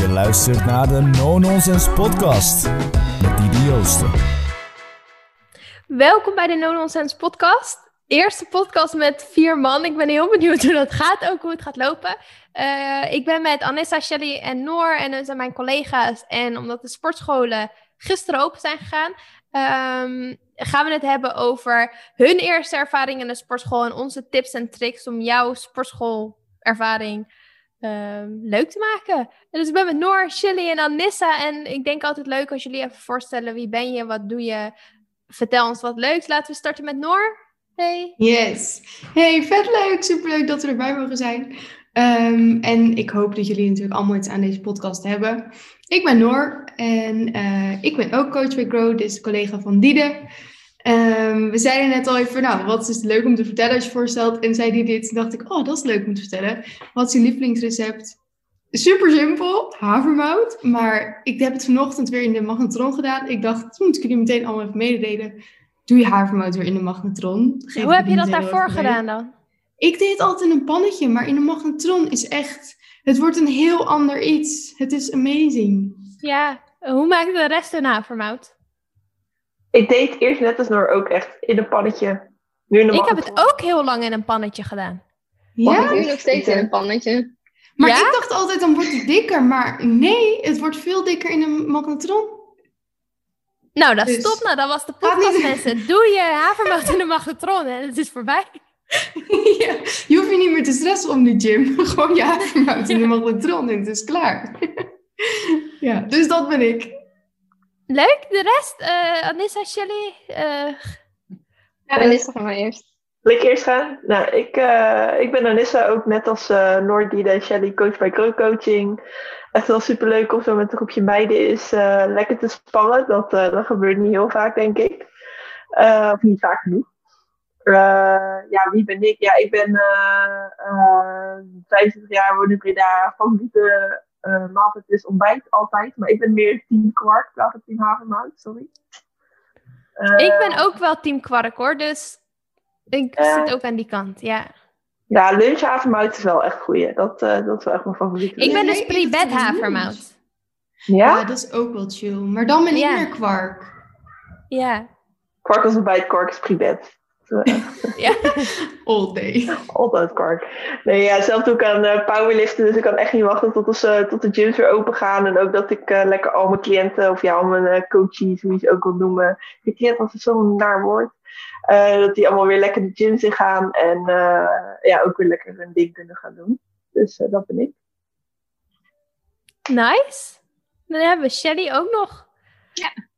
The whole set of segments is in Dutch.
Je luistert naar de No Nonsense Podcast met Didi. Welkom bij de No Nonsense Podcast. Eerste podcast met vier man. Ik ben heel benieuwd hoe dat gaat, ook hoe het gaat lopen. Uh, ik ben met Anissa, Shelly en Noor en dat zijn mijn collega's. En omdat de sportscholen gisteren open zijn gegaan, um, gaan we het hebben over hun eerste ervaring in de sportschool en onze tips en tricks om jouw sportschoolervaring um, leuk te maken. dus ik ben met Noor, Shelly en Anissa. En ik denk altijd leuk als jullie even voorstellen wie ben je, wat doe je. Vertel ons wat leuks. Laten we starten met Noor. Hey. Yes. Hey, vet leuk. Superleuk dat we erbij mogen zijn. Um, en ik hoop dat jullie natuurlijk allemaal iets aan deze podcast hebben. Ik ben Noor en uh, ik ben ook coach bij Grow, is collega van Diede. Um, we zeiden net al even, nou, wat is leuk om te vertellen als je voorstelt? En zei die dit, dacht ik, oh, dat is leuk om te vertellen. Wat is je lievelingsrecept? Super simpel, havermout. Maar ik heb het vanochtend weer in de magnetron gedaan. Ik dacht, dat moet ik jullie meteen allemaal even mededelen. Doe je havermout weer in de magnetron. Geef Hoe heb je dat daarvoor gedaan dan? Ik deed het altijd in een pannetje, maar in de magnetron is echt... Het wordt een heel ander iets. Het is amazing. Ja, hoe maak je de rest een havermout? Ik deed eerst net als Noor ook echt in een pannetje. Nu in de ik heb het ook heel lang in een pannetje gedaan. Ja? Nu nog steeds in een pannetje. Maar ik dacht altijd, dan wordt het dikker. Maar nee, het wordt veel dikker in een magnetron. Nou, dat dus... stop nou. Dat was de podcast, mensen. Doe je havermout in de magnetron en het is voorbij. ja, je hoeft je niet meer te stressen om die gym. Gewoon je havermout in de magnetron en het is klaar. ja, dus dat ben ik. Leuk. De rest, uh, Anissa, Shelly? Uh... Ja, Anissa gaan we eerst. Wil ik eerst gaan? Nou, ik, uh, ik ben Anissa ook net als uh, Noordie en Shelly coach bij Crow Coaching. Echt wel superleuk om zo met een groepje meiden is uh, lekker te sparren. Dat, dat gebeurt niet heel vaak, denk ik. of niet vaak genoeg. ja, wie ben ik? Ja, ik ben 25 jaar, woon in Breda. Favoriete uh, maaltijd is ontbijt altijd. Maar ik ben meer team kwark plaats van team havermout, sorry. Uh, ik ben ook wel team kwark hoor, dus ik uh, zit ook aan die kant, ja. Ja, lunch havermout is wel echt goed. Dat, dat is wel echt mijn favoriet. Ik ben dus pre-bed havermout. Ja? ja? dat is ook wel chill. Maar dan ben ik ja. meer kwark. Ja. Kwark als ontbijt, kwark is pre-bed. ja. All day. Altijd kort. Nee, ja, zelf doe ik aan uh, powerliften, dus ik kan echt niet wachten tot, als, uh, tot de gyms weer open gaan. En ook dat ik uh, lekker al mijn cliënten, of ja, al mijn uh, coaches, hoe je ze ook wil noemen. Ik cliënt als het zo'n naar woord. dat die allemaal weer lekker de gyms in gaan en ja, ook weer lekker hun ding kunnen gaan doen. Dus dat ben ik. Nice. Dan hebben we Shelly ook nog. Ja.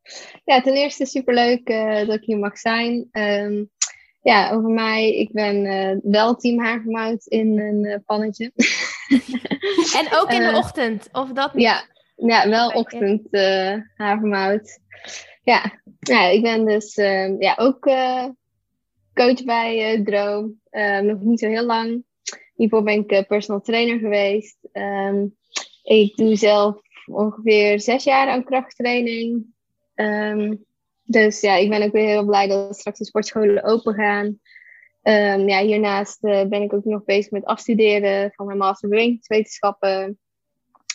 Ja, ten eerste superleuk uh, dat ik hier mag zijn. Um, ja, over mij. Ik ben uh, wel team havermout in een uh, pannetje. en ook in de ochtend, of dat niet? Ja, ja wel ochtend havermout. Ja. ja, ik ben dus ehm, ja, ook coach bij Droom. Ehm, nog niet zo heel lang. Hiervoor ben ik personal trainer geweest. Um, ik doe zelf ongeveer zes jaar aan krachttraining. Um, dus ja, ik ben ook weer heel blij dat straks de sportscholen open gaan. Um, ja, hiernaast uh, ben ik ook nog bezig met afstuderen van mijn master bewegingswetenschappen.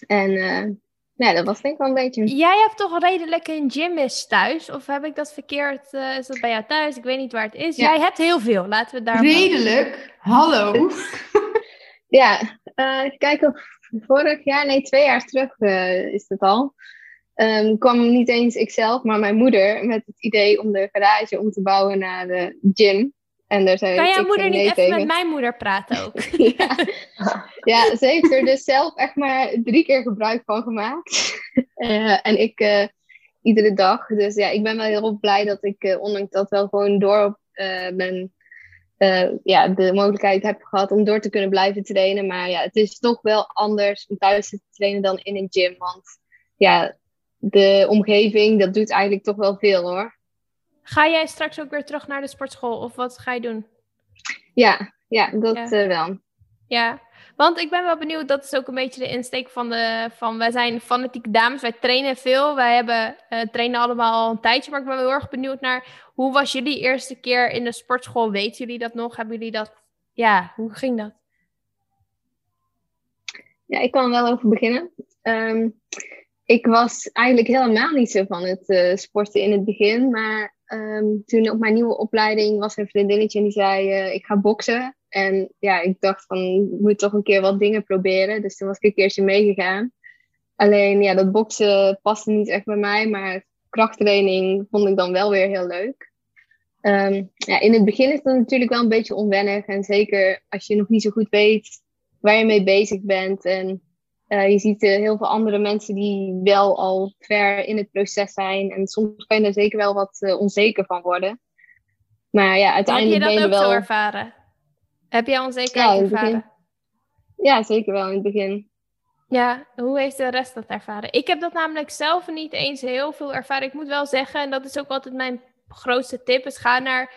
En uh, ja, dat was denk ik wel een beetje. Jij hebt toch redelijk een gym is thuis? Of heb ik dat verkeerd? Uh, is dat bij jou thuis? Ik weet niet waar het is. Ja. Jij hebt heel veel. Laten we daar. Redelijk? Hallo. ja, kijk vorig jaar, nee, twee jaar terug is het al um, kwam niet eens ikzelf, maar mijn moeder met het idee om de garage om te bouwen naar de gym. En daar zei kan jouw moeder niet even met mijn moeder praten ook? ja. ja, ze heeft er dus zelf echt maar drie keer gebruik van gemaakt. uh, en ik uh, iedere dag. Dus ja, ik ben wel heel blij dat ik, uh, ondanks dat wel gewoon door ben, ja, de mogelijkheid heb gehad om door te kunnen blijven trainen. Maar ja, het is toch wel anders om thuis te trainen dan in een gym. Want ja, de omgeving, dat doet eigenlijk toch wel veel hoor. Ga jij straks ook weer terug naar de sportschool of wat ga je doen? Ja, ja dat ja. Uh, wel. Ja, want ik ben wel benieuwd, dat is ook een beetje de insteek van de, van wij zijn fanatieke dames, wij trainen veel, wij hebben, uh, trainen allemaal al een tijdje, maar ik ben wel heel erg benieuwd naar, hoe was jullie eerste keer in de sportschool? Weten jullie dat nog? Hebben jullie dat, ja, hoe ging dat? Ja, ik kan er wel over beginnen. Ehm, ik was eigenlijk helemaal niet zo van het eh, sporten in het begin. Maar ehm, toen op mijn nieuwe opleiding was er een vriendinnetje en die zei: uh, Ik ga boksen. En ja, ik dacht van, ik moet toch een keer wat dingen proberen. Dus toen was ik een keertje meegegaan. Alleen ja, dat boksen paste niet echt bij mij. Maar krachttraining vond ik dan wel weer heel leuk. Ehm, ja, in het begin is dat natuurlijk wel een beetje onwennig. En zeker als je nog niet zo goed weet waar je mee bezig bent. En uh, je ziet uh, heel veel andere mensen die wel al ver in het proces zijn. En soms kan je er zeker wel wat uh, onzeker van worden. Maar ja, uiteindelijk Heb je dat ben je ook wel... zo ervaren? Heb jij onzekerheid Ja, ervaren? Ja, zeker wel in het begin. Ja, hoe heeft de rest dat ervaren? Ik heb dat namelijk zelf niet eens heel veel ervaren. Ik moet wel zeggen, en dat is ook altijd mijn grootste tip, is ga naar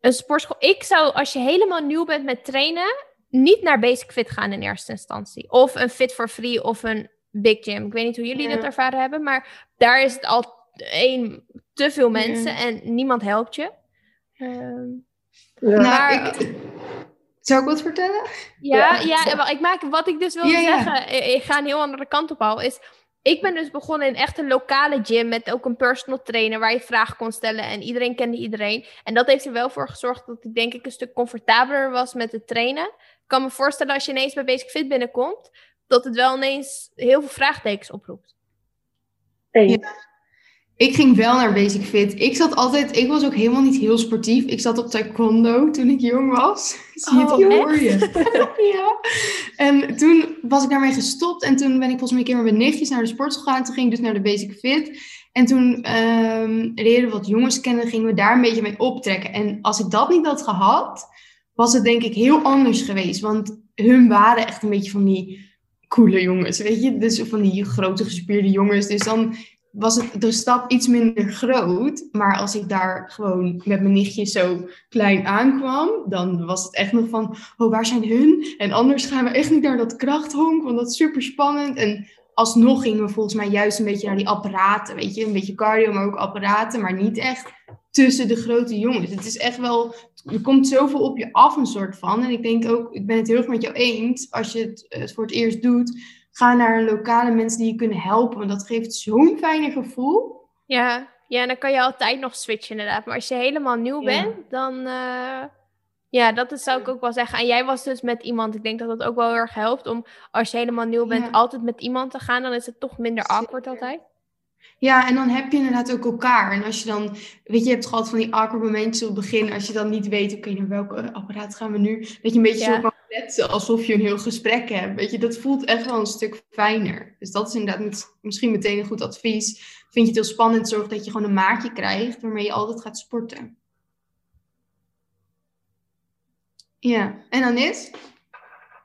een sportschool. Ik zou, als je helemaal nieuw bent met trainen, niet naar Basic Fit gaan in eerste instantie. Of een Fit for Free of een Big Gym. Ik weet niet hoe jullie Ja. dat ervaren hebben, maar daar is het al één, te veel mensen en niemand helpt je. Ehm, Ja. Nou, Maar- ik, zou ik wat vertellen? Ja, Ja. ik maak, wat ik dus Ja, ja. zeggen, ik, ik ga een heel andere kant op al, is... Ik ben dus begonnen in echt een lokale gym met ook een personal trainer waar je vragen kon stellen en iedereen kende iedereen. En dat heeft er wel voor gezorgd dat ik denk ik een stuk comfortabeler was met het trainen. Ik kan me voorstellen als je ineens bij Basic Fit binnenkomt, dat het wel ineens heel veel vraagtekens oproept. Ik ging wel naar Basic Fit. Ik zat altijd, ik was ook helemaal niet heel sportief. Ik zat op taekwondo toen ik jong was. Zie je het Oh, al voor je? ja. En toen was ik daarmee gestopt. En toen ben ik volgens mij een keer met mijn nichtjes naar de sportschool gegaan. Toen ging ik dus naar de Basic Fit. En toen ehm leerden we wat jongens kennen. Gingen we daar een beetje mee optrekken. En als ik dat niet had gehad, was het denk ik heel anders geweest. Want hun waren echt een beetje van die coole jongens, weet je. Dus van die grote gespierde jongens. Dus dan was het de stap iets minder groot. Maar als ik daar gewoon met mijn nichtje zo klein aankwam, dan was het echt nog van, oh, waar zijn hun? En anders gaan we echt niet naar dat krachthonk, want dat is super spannend. En alsnog gingen we volgens mij juist een beetje naar die apparaten, weet je. Een beetje cardio, maar ook apparaten, maar niet echt tussen de grote jongens. Het is echt wel, er komt zoveel op je af een soort van. En ik denk ook, ik ben het heel erg met jou eens, als je het, het voor het eerst doet, ga naar lokale mensen die je kunnen helpen. Want dat geeft zo'n fijne gevoel. Ja, ja, en dan kan je altijd nog switchen inderdaad. Maar als je helemaal nieuw Ja. bent, dan... eh, ja, dat is, zou ik ook wel zeggen. En jij was dus met iemand. Ik denk dat dat ook wel heel erg helpt om, als je helemaal nieuw bent, Ja. altijd met iemand te gaan. Dan is het toch minder awkward altijd. Ja, en dan heb je inderdaad ook elkaar. En als je dan, weet je, je hebt gehad van die awkward momentjes op het begin. Als je dan niet weet, oké, naar welke apparaat gaan we nu? Dat je een beetje Ja. zo kan kletsen, alsof je een heel gesprek hebt. Weet je, dat voelt echt wel een stuk fijner. Dus dat is inderdaad met- misschien meteen een goed advies. Vind je het heel spannend, zorg dat je gewoon een maatje krijgt waarmee je altijd gaat sporten. Ja, en dan is?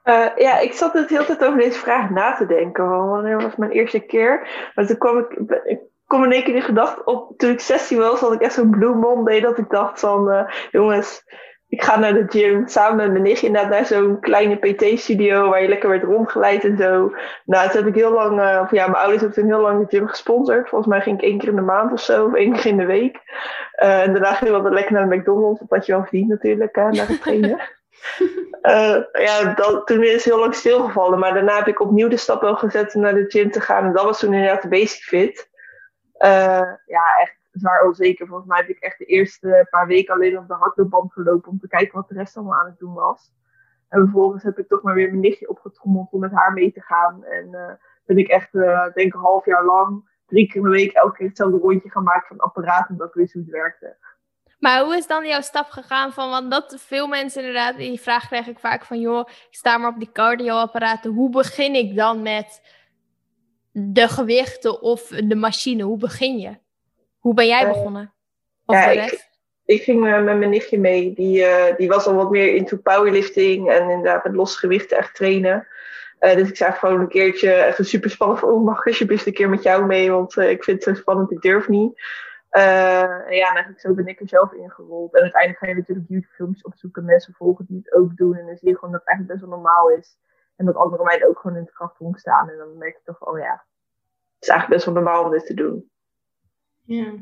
Eh, ja, ik zat het hele tijd over deze vraag na te denken. Wanneer was mijn eerste keer? Maar toen kwam ik, ik kom in één keer die gedachte op. Toen ik 16 was, had ik echt zo'n Blue Monday. Dat ik dacht van, eh, jongens, ik ga naar de gym. Samen met mijn nichtje inderdaad naar zo'n kleine PT-studio. Waar je lekker werd rondgeleid en zo. Nou, toen heb ik heel lang, eh, of ja, mijn ouders hebben toen heel lang de gym gesponsord. Volgens mij ging ik één keer in de maand of zo. Één keer in de week. En daarna ging ik altijd lekker naar de McDonald's. Dat had je wel verdiend natuurlijk, naar het trainen. Eh, ja, dat, toen is heel lang stilgevallen. Maar daarna heb ik opnieuw de stap wel gezet om naar de gym te gaan. En dat was toen inderdaad de basic fit. Eh, ja, echt zwaar onzeker. Volgens mij heb ik echt de eerste paar weken alleen op de hardloopband gelopen. Om te kijken wat de rest allemaal aan het doen was. En vervolgens heb ik toch maar weer mijn nichtje opgetrommeld om met haar mee te gaan. En eh ben ik echt, eh, denk een half jaar lang, drie keer de week, elke keer hetzelfde rondje maken van het apparaat. Omdat ik wist hoe het werkte. Maar hoe is dan jouw stap gegaan van, want dat veel mensen inderdaad, die vraag krijg ik vaak van, joh, ik sta maar op die cardioapparaten. Hoe begin ik dan met de gewichten of de machine? Hoe begin je? Hoe ben jij Eh, begonnen? Of ja, ik- ging met mijn nichtje mee. Die, eh, die was al wat meer into powerlifting en inderdaad met losse gewichten echt trainen. Eh, dus ik zei gewoon een keertje even super spannend van, oh, mag ik alsjeblieft een keer met jou mee? Want ik vind het zo spannend, ik durf niet. En ja, en eigenlijk zo ben ik er zelf ingerold. En uiteindelijk ga je natuurlijk YouTube-filmpjes opzoeken, mensen volgen die het ook doen. En dan zie je gewoon dat het eigenlijk best wel normaal is. En dat andere meiden ook gewoon in het krachthonk staan. En dan merk je toch, oh ja, het is eigenlijk best wel normaal om dit te doen. Ja.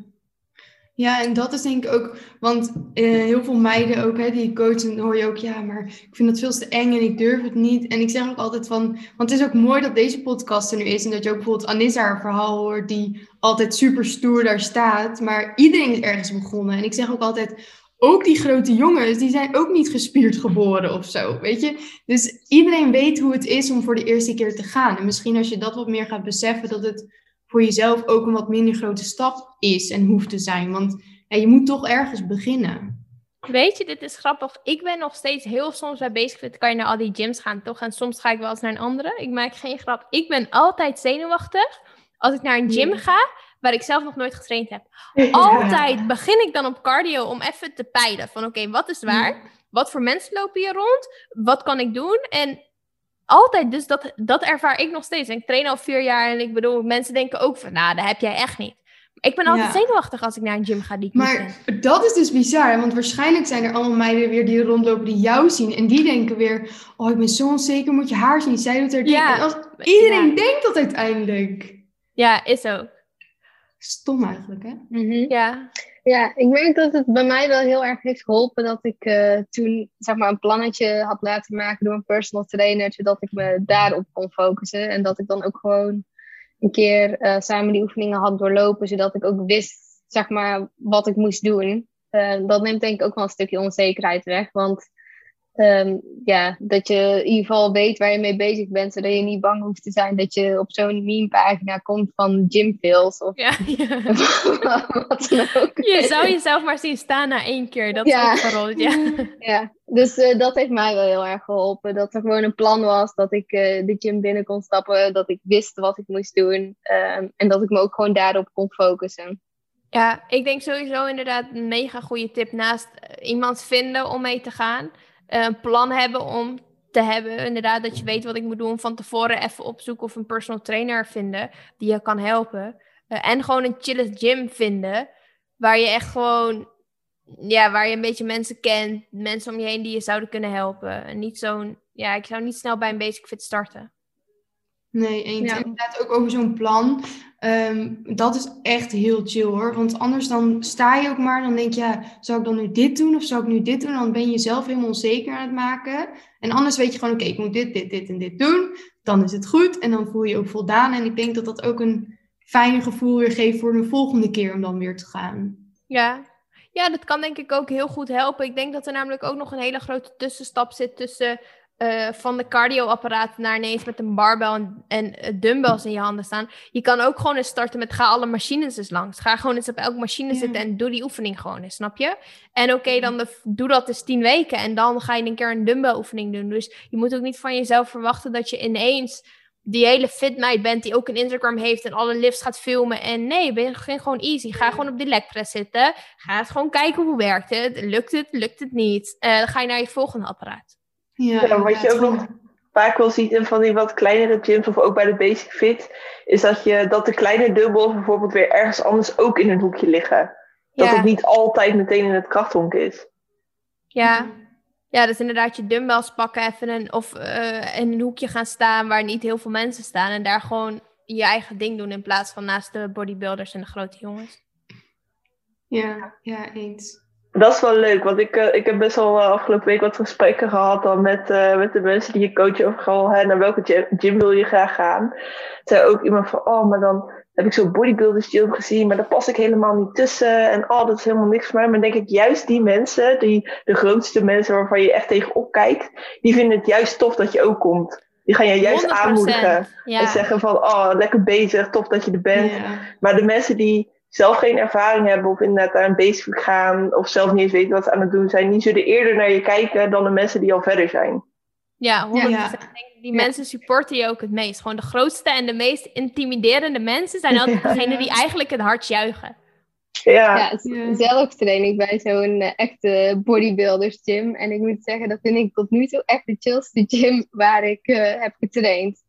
Ja, en dat is denk ik ook, want eh, heel veel meiden ook, hè, die coachen, hoor je ook, ja, maar ik vind dat veel te eng en ik durf het niet. En ik zeg ook altijd van, want het is ook mooi dat deze podcast er nu is en dat je ook bijvoorbeeld Anissa haar verhaal hoort, die altijd super stoer daar staat, maar iedereen is ergens begonnen. En ik zeg ook altijd, ook die grote jongens, die zijn ook niet gespierd geboren of zo, weet je. Dus iedereen weet hoe het is om voor de eerste keer te gaan. En misschien als je dat wat meer gaat beseffen, dat het voor jezelf ook een wat minder grote stap is en hoeft te zijn. Want ja, je moet toch ergens beginnen. Weet je, dit is grappig. Ik ben nog steeds heel soms bij bezig. Kan je naar al die gyms gaan, toch? En soms ga ik wel eens naar een andere. Ik maak geen grap. Ik ben altijd zenuwachtig als ik naar een gym ga waar ik zelf nog nooit getraind heb. Altijd begin ik dan op cardio om even te peilen van oké, wat is waar? Wat voor mensen lopen hier rond? Wat kan ik doen? En altijd, dus dat, dat ervaar ik nog steeds. En ik train al vier jaar en ik bedoel, mensen denken ook van, nou, dat heb jij echt niet. Ik ben altijd zenuwachtig als ik naar een gym ga die ik Maar dat is dus bizar, want waarschijnlijk zijn er allemaal meiden weer die rondlopen die jou zien. En die denken weer, oh, ik ben zo onzeker, moet je haar zien. Zij doet er ja. En als, iedereen denkt dat uiteindelijk. Ja, is ook. Stom eigenlijk, hè? Mhm. Ja. Ja, ik merk dat het bij mij wel heel erg heeft geholpen dat ik uh, toen zeg maar een plannetje had laten maken door een personal trainer, zodat ik me daarop kon focussen. En dat ik dan ook gewoon een keer uh, samen die oefeningen had doorlopen, zodat ik ook wist zeg maar wat ik moest doen. Uh, dat neemt denk ik ook wel een stukje onzekerheid weg, want Ehm, ja, dat je in ieder geval weet waar je mee bezig bent, zodat je niet bang hoeft te zijn dat je op zo'n meme-pagina komt van gymfills of ja, ja. wat dan ook. Je zou jezelf maar zien staan na één keer, dat ja. is ook ja. ja, dus uh, dat heeft mij wel heel erg geholpen. Dat er gewoon een plan was, dat ik uh, de gym binnen kon stappen, dat ik wist wat ik moest doen um, en dat ik me ook gewoon daarop kon focussen. Ja, ik denk sowieso inderdaad een mega goede tip naast eh, iemand vinden om mee te gaan een plan hebben om te hebben. Inderdaad, dat je weet wat ik moet doen. Van tevoren even opzoeken of een personal trainer vinden die je kan helpen. Uh, en gewoon een chille gym vinden. Waar je echt gewoon, ja, waar je een beetje mensen kent. Mensen om je heen die je zouden kunnen helpen. En niet zo'n, ja, ik zou niet snel bij een basic fit starten. Nee. Ja. Inderdaad ook over zo'n plan. Ehm, dat is echt heel chill hoor. Want anders dan sta je ook maar, dan denk je, ja, zou ik dan nu dit doen of zou ik nu dit doen? Dan ben je jezelf helemaal onzeker aan het maken. En anders weet je gewoon, oké, ik moet dit, dit, dit en dit doen. Dan is het goed en dan voel je je ook voldaan. En ik denk dat dat ook een fijn gevoel weer geeft voor de volgende keer om dan weer te gaan. Ja. Ja, dat kan denk ik ook heel goed helpen. Ik denk dat er namelijk ook nog een hele grote tussenstap zit tussen uh, van de cardioapparaat naar ineens met een barbel en, en eh, dumbbells in je handen staan. Je kan ook gewoon eens starten met ga alle machines eens langs. Ga gewoon eens op elke machine zitten en doe die oefening gewoon eens, snap je? En oké, dan doe dat eens tien weken en dan ga je een keer een dumbbell oefening doen. Dus je moet ook niet van jezelf verwachten dat je ineens die hele fit bent die ook een Instagram heeft en alle lifts gaat filmen. En nee, begin gewoon easy. Ga gewoon op die legpress zitten. Ga eens gewoon kijken hoe werkt het. Lukt het, lukt het niet. Uh, dan ga je naar je volgende apparaat. Ja, wat je ook nog vaak wel ziet in van die wat kleinere gyms of ook bij de Basic Fit, is dat, je, dat de kleine dubbels bijvoorbeeld weer ergens anders ook in een hoekje liggen. Dat het niet altijd meteen in het krachthonk is. Ja. Ja, dus inderdaad je dumbbells pakken even een, of uh, in een hoekje gaan staan waar niet heel veel mensen staan. En daar gewoon je eigen ding doen in plaats van naast de bodybuilders en de grote jongens. Ja, ja, eens. Dat is wel leuk, want ik, uh, ik heb best wel uh, afgelopen week wat gesprekken gehad dan met, uh, met de mensen die je coachen over gewoon, hè, naar welke gym, gym, wil je graag gaan. Zei ook iemand van, oh, maar dan heb ik zo'n bodybuilders gym gezien, maar daar pas ik helemaal niet tussen. En oh, dat is helemaal niks voor mij. Maar dan denk ik, juist die mensen, die, de grootste mensen waarvan je echt tegenop kijkt, die vinden het juist tof dat je ook komt. Die gaan je juist aanmoedigen ja. en zeggen van, oh, lekker bezig, tof dat je er bent. Ja. Maar de mensen die zelf geen ervaring hebben of inderdaad aan een basic gaan of zelf niet eens weten wat ze aan het doen zijn, die zullen eerder naar je kijken dan de mensen die al verder zijn. Ja, 100%. Ja. Die mensen supporten je ook het meest. Gewoon de grootste en de meest intimiderende mensen zijn altijd degene die eigenlijk het hardst juichen. Ja. ja, zelf train ik bij zo'n uh, echte bodybuilders gym. En ik moet zeggen, dat vind ik tot nu toe echt de chillste gym waar ik uh, heb getraind.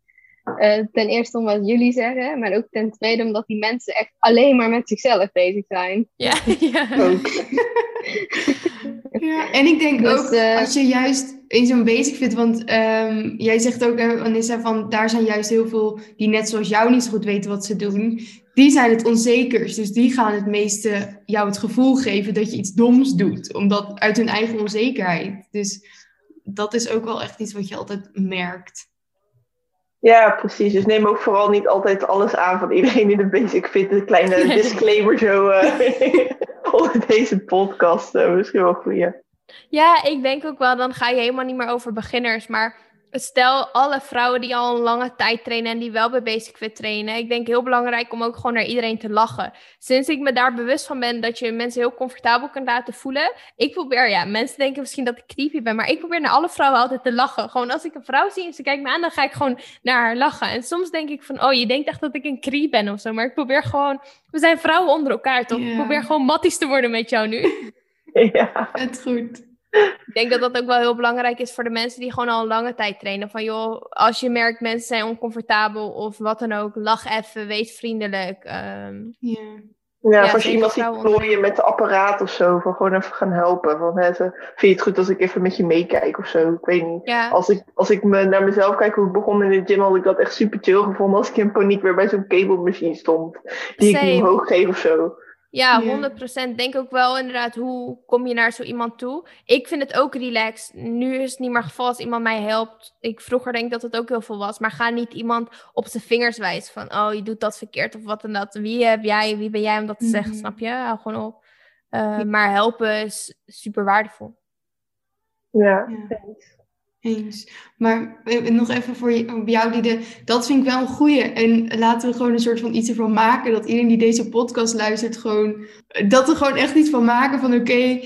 Uh, ten eerste om wat jullie zeggen, maar ook ten tweede omdat die mensen echt alleen maar met zichzelf bezig zijn. Ja, ja. ja en ik denk dus, ook, uh, als je juist in zo'n basic fit, want ehm, jij zegt ook, uh, Anissa, van daar zijn juist heel veel die net zoals jou niet zo goed weten wat ze doen. Die zijn het onzekers, dus die gaan het meeste jou het gevoel geven dat je iets doms doet, omdat uit hun eigen onzekerheid. Dus dat is ook wel echt iets wat je altijd merkt. Ja, precies. Dus neem ook vooral niet altijd alles aan van iedereen in de basic fit. Een kleine disclaimer zo uh, onder deze podcast. Uh, misschien wel goeie. Ja, ik denk ook wel, dan ga je helemaal niet meer over beginners. Maar stel alle vrouwen die al een lange tijd trainen en die wel bij Basic Fit trainen. Ik denk heel belangrijk om ook gewoon naar iedereen te lachen. Sinds ik me daar bewust van ben dat je mensen heel comfortabel kunt laten voelen. Ik probeer, ja, mensen denken misschien dat ik creepy ben, maar ik probeer naar alle vrouwen altijd te lachen. Gewoon als ik een vrouw zie en ze kijkt me aan, dan ga ik gewoon naar haar lachen. En soms denk ik van, oh, je denkt echt dat ik een creep ben of zo. Maar ik probeer gewoon, we zijn vrouwen onder elkaar toch? Ik probeer gewoon matties te worden met jou nu. Ja, het goed. Ik denk dat dat ook wel heel belangrijk is voor de mensen die gewoon al een lange tijd trainen. Van joh, als je merkt mensen zijn oncomfortabel of wat dan ook, lach even, wees vriendelijk. Um, ja. Ja, als je iemand ziet plooien met de apparaat of zo, van gewoon even gaan helpen. Van, hè, ze, vind je het goed als ik even met je meekijk of zo? Ik weet niet. Ja. Als, ik, als ik me naar mezelf kijk hoe ik begon in de gym, had ik dat echt super chill gevonden als ik in paniek weer bij zo'n cable machine stond. Die Same. ik niet omhoog geef of zo. Ja, Ja. 100%. Denk ook wel inderdaad, hoe kom je naar zo iemand toe? Ik vind het ook relaxed. Nu is het niet meer geval als iemand mij helpt. Ik vroeger denk dat het ook heel veel was. Maar ga niet iemand op zijn vingers wijzen van, oh, je doet dat verkeerd of wat en dat. Wie heb jij, wie ben jij om dat te zeggen, Mhm. snap je? Hou gewoon op. Uh, maar helpen is super waardevol. Ja, Ja. Eens. Maar eh, nog even voor jou, die de, dat vind ik wel een goeie. En laten we gewoon een soort van iets ervan maken. Dat iedereen die deze podcast luistert, gewoon. Dat we gewoon echt iets van maken van: oké,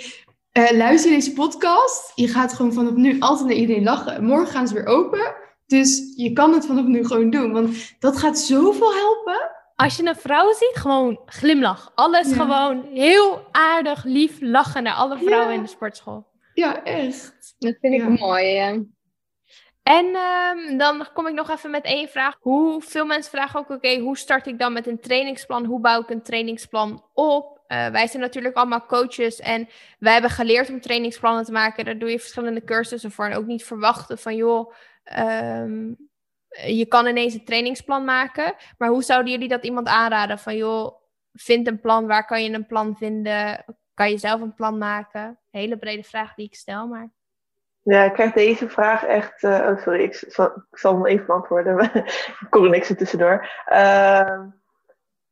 eh, luister deze podcast. Je gaat gewoon vanaf nu altijd naar iedereen lachen. Morgen gaan ze weer open. Dus je kan het vanaf nu gewoon doen. Want dat gaat zoveel helpen. Als je een vrouw ziet, gewoon glimlach. Alles Ja. gewoon heel aardig, lief lachen naar alle vrouwen Ja. in de sportschool. Ja, echt. Dat vind ik Ja. mooi, ja. En ehm, dan kom ik nog even met één vraag. Hoe veel mensen vragen ook, oké, hoe start ik dan met een trainingsplan? Hoe bouw ik een trainingsplan op? Eh, wij zijn natuurlijk allemaal coaches en wij hebben geleerd om trainingsplannen te maken. Daar doe je verschillende cursussen voor. En ook niet verwachten van, joh, ehm, je kan ineens een trainingsplan maken. Maar hoe zouden jullie dat iemand aanraden? Van, joh, vind een plan. Waar kan je een plan vinden? Kan je zelf een plan maken? Hele brede vraag die ik stel, maar... Ja, ik krijg deze vraag echt. eh, oh, sorry, ik zal, ik zal hem even beantwoorden. ik kon er niks er tussendoor. Ehm,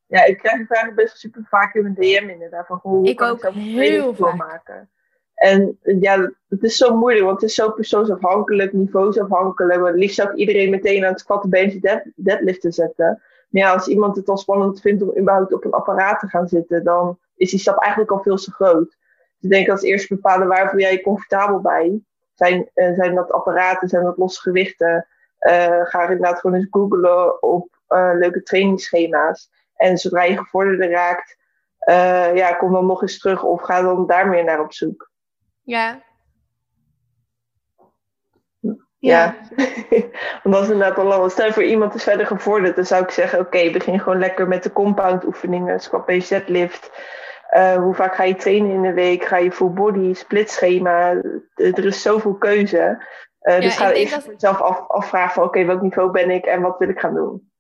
ja, ik krijg die vraag best wel super vaak in mijn DM inderdaad. Van hoe Ik kan ook, ik zelf een heel vaak. maken? En ja, het is zo moeilijk, want het is zo persoonsafhankelijk, niveausafhankelijk. Want het liefst zou ik iedereen meteen aan het squatten, bench, dead, deadliften zetten. Maar ja, als iemand het al spannend vindt om überhaupt op een apparaat te gaan zitten, dan is die stap eigenlijk al veel te groot. Dus ik denk als eerst bepalen waar voel jij je comfortabel bij. Zijn, eh, zijn dat apparaten, zijn dat losse gewichten? Eh, ga inderdaad gewoon eens googlen op eh, leuke trainingsschema's. En zodra je gevorderde raakt, ja, kom dan nog eens terug of ga dan daar meer naar op zoek. Ja, Ja, want dat is inderdaad wel lastig. Stel voor iemand is verder gevorderd, dan zou ik zeggen: Oké, begin gewoon lekker met de compound oefeningen, squat, bench, deadlift. Eh, hoe vaak ga je trainen in de week? Ga je full body, split schema? Eh, Er is zoveel keuze. Eh, dus ik ga eerst dat- voor jezelf af, afvragen: van, Oké, welk niveau ben ik en wat wil ik gaan doen?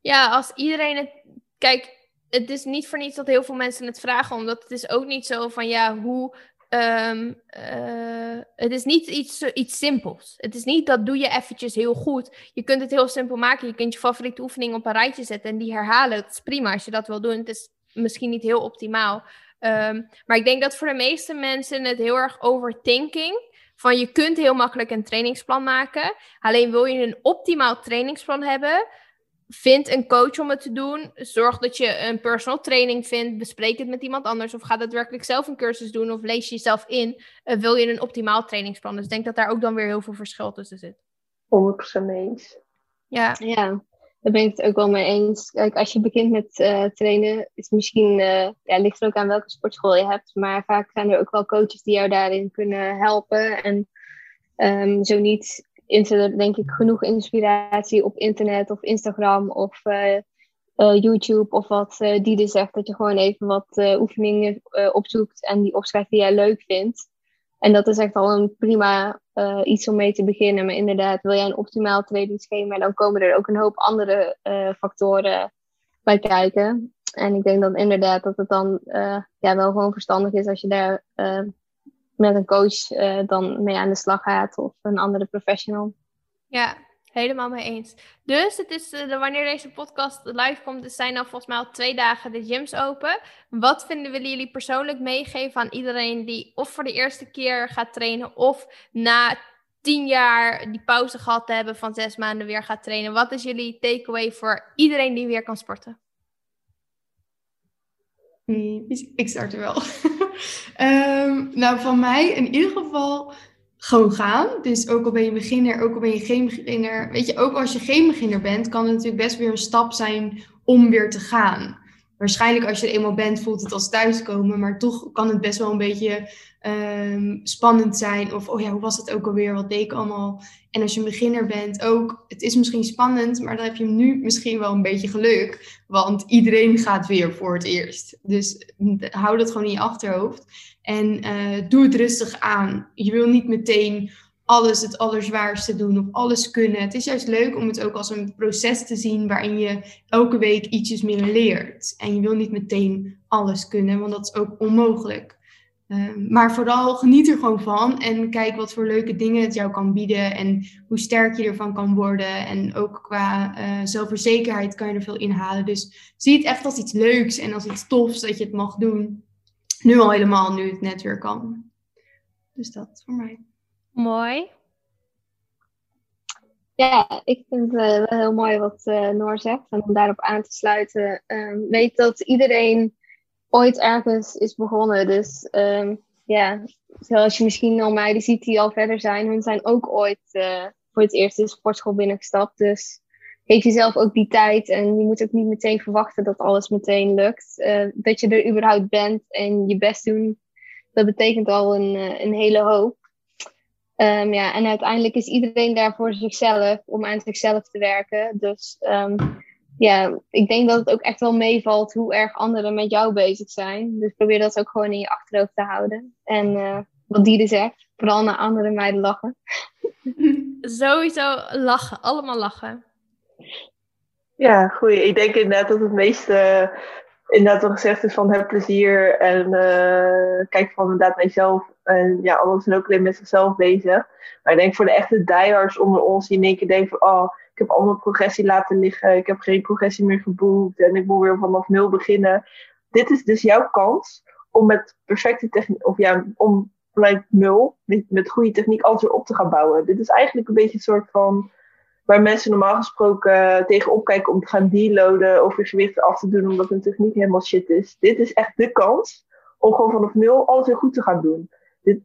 Ja, als iedereen het. Kijk, het is niet voor niets dat heel veel mensen het vragen, omdat het is ook niet zo van ja, hoe. ehm, eh, het is niet iets, iets simpels. Het is niet dat doe je eventjes heel goed. Je kunt het heel simpel maken. Je kunt je favoriete oefening op een rijtje zetten en die herhalen. Dat is prima als je dat wil doen. Het is misschien niet heel optimaal. Ehm, maar ik denk dat voor de meeste mensen het heel erg overthinking. Van je kunt heel makkelijk een trainingsplan maken. Alleen wil je een optimaal trainingsplan hebben, Vind een coach om het te doen. Zorg dat je een personal training vindt. Bespreek het met iemand anders. Of ga daadwerkelijk zelf een cursus doen. Of lees je jezelf in. Uh, wil je een optimaal trainingsplan? Dus ik denk dat daar ook dan weer heel veel verschil tussen zit. 100% mee eens. Ja. Ja, daar ben ik het ook wel mee eens. Kijk, als je begint met uh, trainen, is misschien, uh, ja, ligt er ook aan welke sportschool je hebt. Maar vaak zijn er ook wel coaches die jou daarin kunnen helpen. En um, zo niet is er denk ik genoeg inspiratie op internet of Instagram of uh, YouTube of wat die er zegt. Dat je gewoon even wat oefeningen opzoekt en die opschrijft die jij leuk vindt. En dat is echt al een prima eh, iets om mee te beginnen. Maar inderdaad, wil jij een optimaal trainingsschema, dan komen er ook een hoop andere eh, factoren bij kijken. En ik denk dan inderdaad dat het dan ja, wel gewoon verstandig is als je daar met een coach dan mee aan de slag gaat of een andere professional. Ja, Helemaal mee eens. Dus het is, uh, wanneer deze podcast live komt, er zijn dan volgens mij al twee dagen de gyms open. Wat vinden jullie persoonlijk meegeven aan iedereen die of voor de eerste keer gaat trainen of na tien jaar die pauze gehad te hebben van zes maanden weer gaat trainen? Wat is jullie takeaway voor iedereen die weer kan sporten? Hmm, ik start er wel. um, nou, van mij in ieder geval gewoon gaan. Dus ook al ben je beginner, ook al ben je geen beginner. Weet je, ook als je geen beginner bent, kan het natuurlijk best weer een stap zijn om weer te gaan. Waarschijnlijk als je er eenmaal bent, voelt het als thuiskomen. Maar toch kan het best wel een beetje um, spannend zijn. Of, oh ja, hoe was het ook alweer? Wat deed ik allemaal? En als je een beginner bent ook, het is misschien spannend, maar dan heb je nu misschien wel een beetje geluk. Want iedereen gaat weer voor het eerst. Dus hou dat gewoon in je achterhoofd. En uh, doe het rustig aan. Je wil niet meteen alles het allerzwaarste doen of alles kunnen. Het is juist leuk om het ook als een proces te zien waarin je elke week ietsjes meer leert. En je wil niet meteen alles kunnen, want dat is ook onmogelijk. Ehm, maar vooral geniet er gewoon van en kijk wat voor leuke dingen het jou kan bieden en hoe sterk je ervan kan worden. En ook qua uh, zelfverzekerheid kan je er veel inhalen. Dus zie het echt als iets leuks en als iets tofs dat je het mag doen. Nu al helemaal, nu het net weer kan. Dus dat voor mij. Mooi. Ja, ik vind het wel heel mooi wat uh, Noor zegt. En om daarop aan te sluiten, ehm, weet dat iedereen ooit ergens is begonnen. Dus um, ja, zoals je misschien al meiden ziet die al verder zijn, hun zijn ook ooit uh, voor het eerst in de sportschool binnengestapt. Dus geef jezelf ook die tijd en je moet ook niet meteen verwachten dat alles meteen lukt. Dat je er überhaupt bent en je best doen, dat betekent al een, een hele hoop. Um, ja, en uiteindelijk is iedereen daar voor zichzelf, om aan zichzelf te werken. Dus um, ja, ik denk dat het ook echt wel meevalt hoe erg anderen met jou bezig zijn. Dus probeer dat ook gewoon in je achterhoofd te houden. En uh, wat Diede zegt, vooral naar andere meiden lachen. Sowieso lachen, allemaal lachen. Ja, goeie. Ik denk inderdaad dat het meeste inderdaad wat gezegd is van heb plezier en uh, kijk van inderdaad naar jezelf. En ja, anderen zijn ook alleen met zichzelf bezig. Maar ik denk voor de echte diehards onder ons die in één keer denken van oh, ik heb allemaal progressie laten liggen. Ik heb geen progressie meer geboekt. En ik moet weer vanaf nul beginnen. Dit is dus jouw kans om met perfecte techniek, of ja, om vanuit nul, met, goede techniek, alles weer op te gaan bouwen. Dit is eigenlijk een beetje een soort van waar mensen normaal gesproken tegenop kijken om te gaan deloaden of je gewicht af te doen omdat hun techniek helemaal shit is. Dit is echt de kans om gewoon vanaf nul alles weer goed te gaan doen.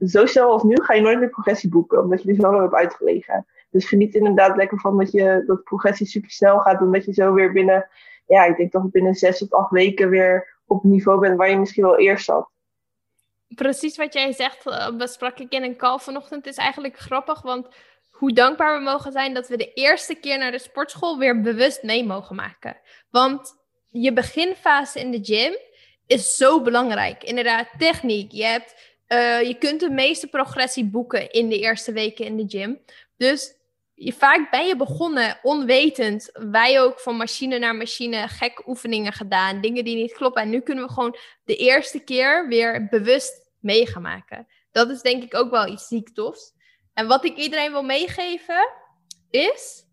Zo snel als nu ga je nooit meer progressie boeken, omdat je er zo lang hebt uitgelegen. Dus geniet inderdaad lekker van dat, je, dat progressie super snel gaat. Omdat je zo weer binnen, ja, ik denk toch binnen zes tot acht weken weer op het niveau bent waar je misschien wel eerst zat. Precies wat jij zegt, eh, besprak ik in een call vanochtend. is eigenlijk grappig, want hoe dankbaar we mogen zijn dat we de eerste keer naar de sportschool weer bewust mee mogen maken. Want je beginfase in de gym is zo belangrijk. Inderdaad, techniek. Je, hebt, uh, je kunt de meeste progressie boeken in de eerste weken in de gym. Dus je, vaak ben je begonnen onwetend. Wij ook van machine naar machine gekke oefeningen gedaan. Dingen die niet kloppen. En nu kunnen we gewoon de eerste keer weer bewust mee gaan maken. Dat is denk ik ook wel iets ziek tofs. En wat ik iedereen wil meegeven is...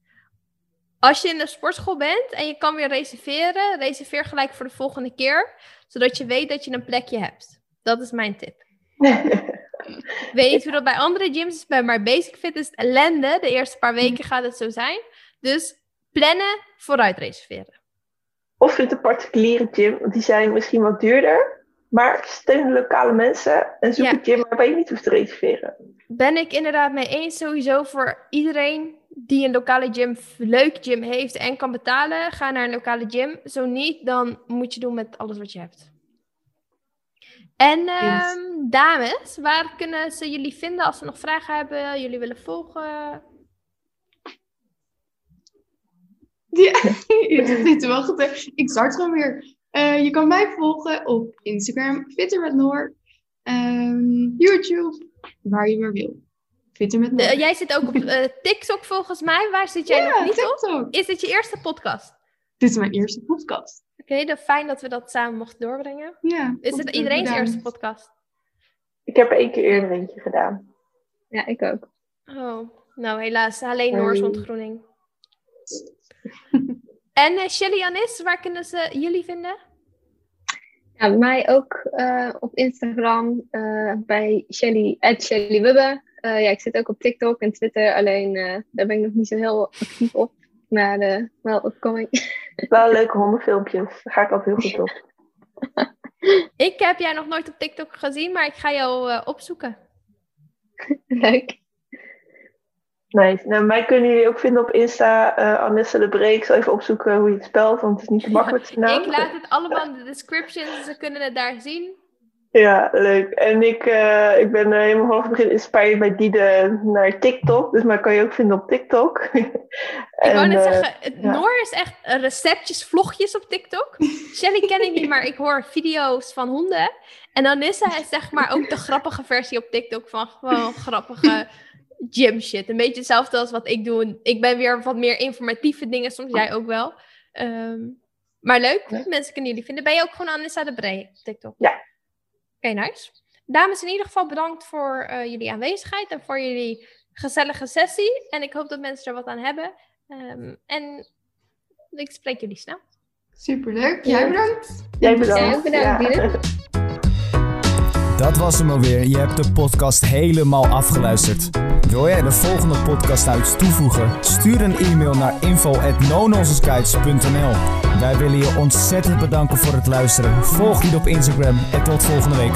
Als je in de sportschool bent en je kan weer reserveren, reserveer gelijk voor de volgende keer, zodat je weet dat je een plekje hebt. Dat is mijn tip. Ik weet niet hoe dat bij andere gyms is, maar Basic Fit is ellende. De eerste paar weken gaat het zo zijn. Dus plannen, vooruit reserveren. Of vind een particuliere gym, want die zijn misschien wat duurder. Maar steun lokale mensen en zoek een gym waarbij je niet hoeft te reserveren. Ben ik inderdaad mee eens. Sowieso voor iedereen die een lokale gym, leuk gym heeft en kan betalen, ga naar een lokale gym. Zo niet, dan moet je doen met alles wat je hebt. En um, dames, waar kunnen ze jullie vinden als ze nog vragen hebben, jullie willen volgen? Ja, zit te wachten. Ik start gewoon weer. Uh, je kan mij volgen op Instagram, Fitter met Noor, um, YouTube, waar je maar wil. Fietsen met Noor. Eh, jij zit ook op eh, TikTok volgens mij. Waar zit jij ja, nog niet op? TikTok. Is dit je eerste podcast? Dit is mijn eerste podcast. Oké, dan fijn dat we dat samen mochten doorbrengen. Ja, Is het iedereen's bedankt. eerste podcast? Ik heb er één keer eerder eentje gedaan. Ja, ik ook. Oh, nou helaas. Alleen Noors Hey. ontgroening. en eh, Shelly Anis, waar kunnen ze jullie vinden? Ja, mij ook eh, op Instagram eh, bij Shelly, Shelly Wubbe. Eh, ja, ik zit ook op TikTok en Twitter, alleen eh, daar ben ik nog niet zo heel actief op. Maar eh, wel upcoming. Wel leuke hondenfilmpjes. Daar ga ik altijd heel goed op. Ik heb jij nog nooit op TikTok gezien, maar ik ga jou eh, opzoeken. Leuk. Nice. Nou, mij kunnen jullie ook vinden op Insta. eh Anissa de Breek. Ik zal even opzoeken hoe je het spelt, want het is niet de makkelijkste naam. Ik laat het allemaal in de description, dus ze kunnen het daar zien. Ja, leuk. En ik, eh, ik ben eh, helemaal vanaf het begin inspired bij Diede naar TikTok. Dus mij kan je ook vinden op TikTok. Ik wou net eh, zeggen, het ja. Noor is echt receptjes, vlogjes op TikTok. Shelly ken ik niet, maar ik hoor video's van honden. En Anissa is zeg maar ook de grappige versie op TikTok van gewoon grappige gym shit. Een beetje hetzelfde als wat ik doe. Ik ben weer wat meer informatieve dingen, soms jij ook wel. Ehm, maar leuk, Ja. mensen kunnen jullie vinden. Ben je ook gewoon Anissa de Bree op TikTok? Ja. Oké, nice. Dames, in ieder geval bedankt voor eh, jullie aanwezigheid en voor jullie gezellige sessie. En ik hoop dat mensen er wat aan hebben. Ehm, en ik spreek jullie snel. Superleuk. Jij bedankt. Jij bedankt. Jij ook bedankt, Diede. Dat was hem alweer. Je hebt de podcast helemaal afgeluisterd. Wil jij de volgende podcast iets toevoegen? Stuur een e-mail naar info@nononsenskites.nl. Wij willen je ontzettend bedanken voor het luisteren. Volg je op Instagram en tot volgende week.